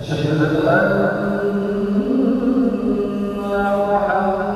أشهد أن محمد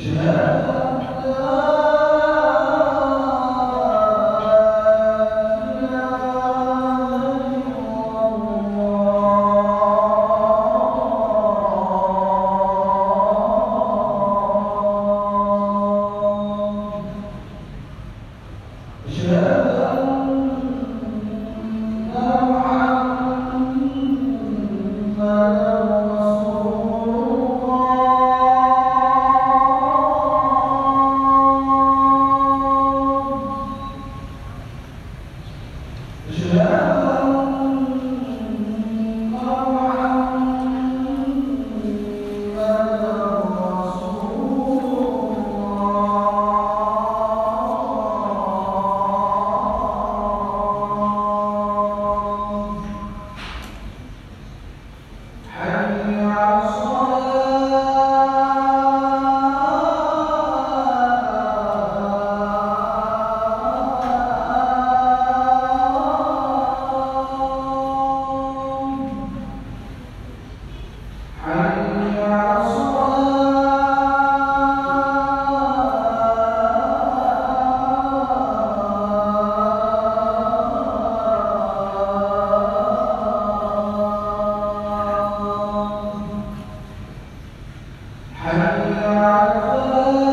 Yeah. حمد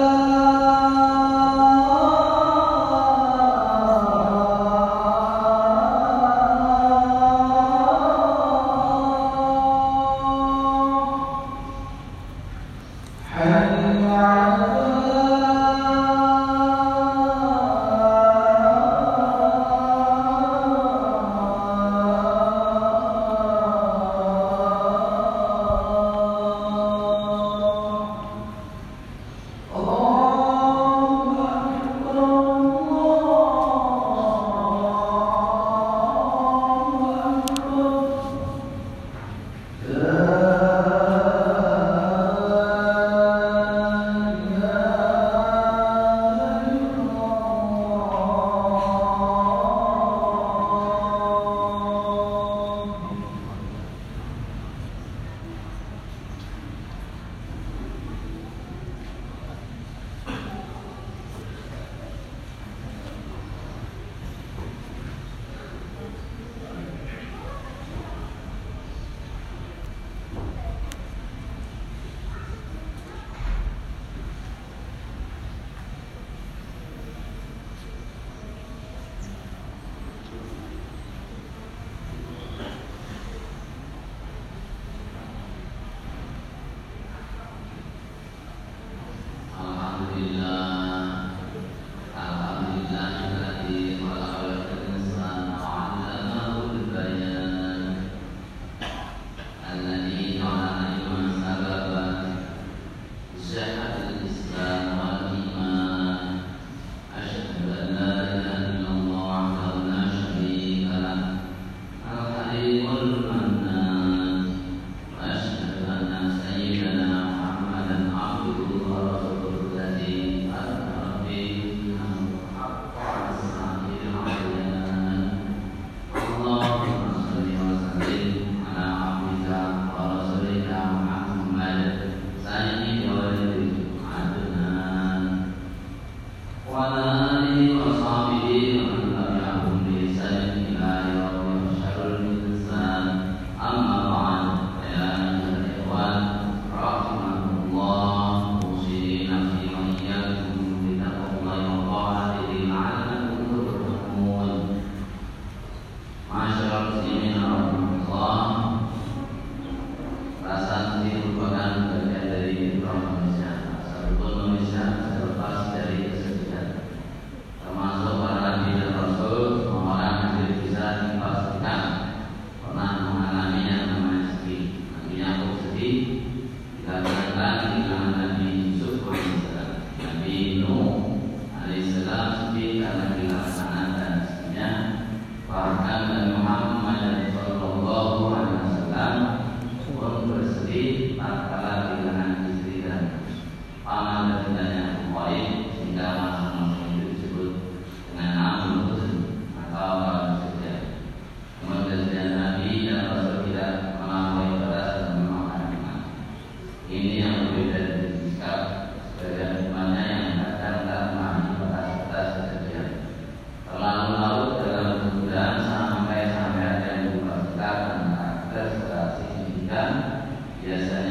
Yes,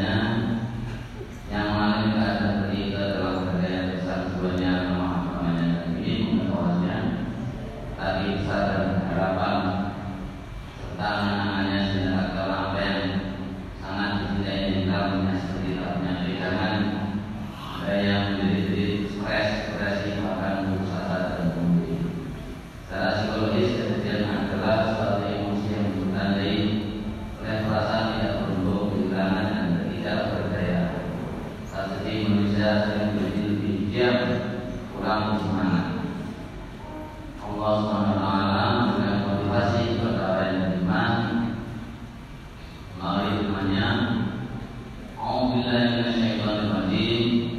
firman-Nya A'udzubillahi minasyaitonir rajim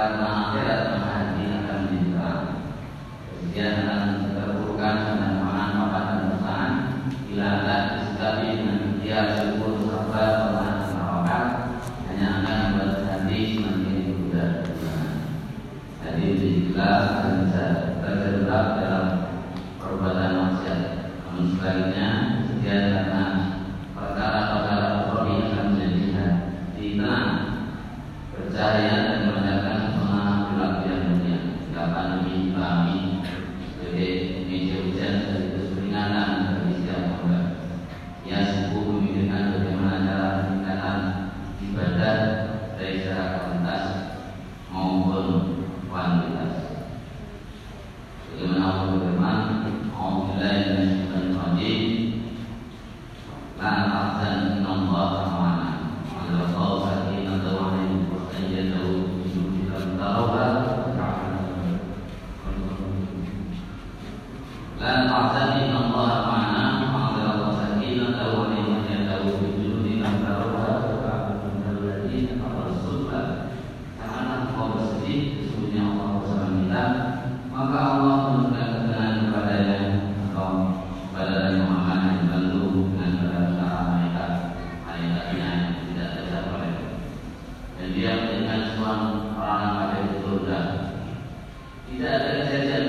karena akhirat dia dengan semua orang ada di surga. Tidak ada kejadian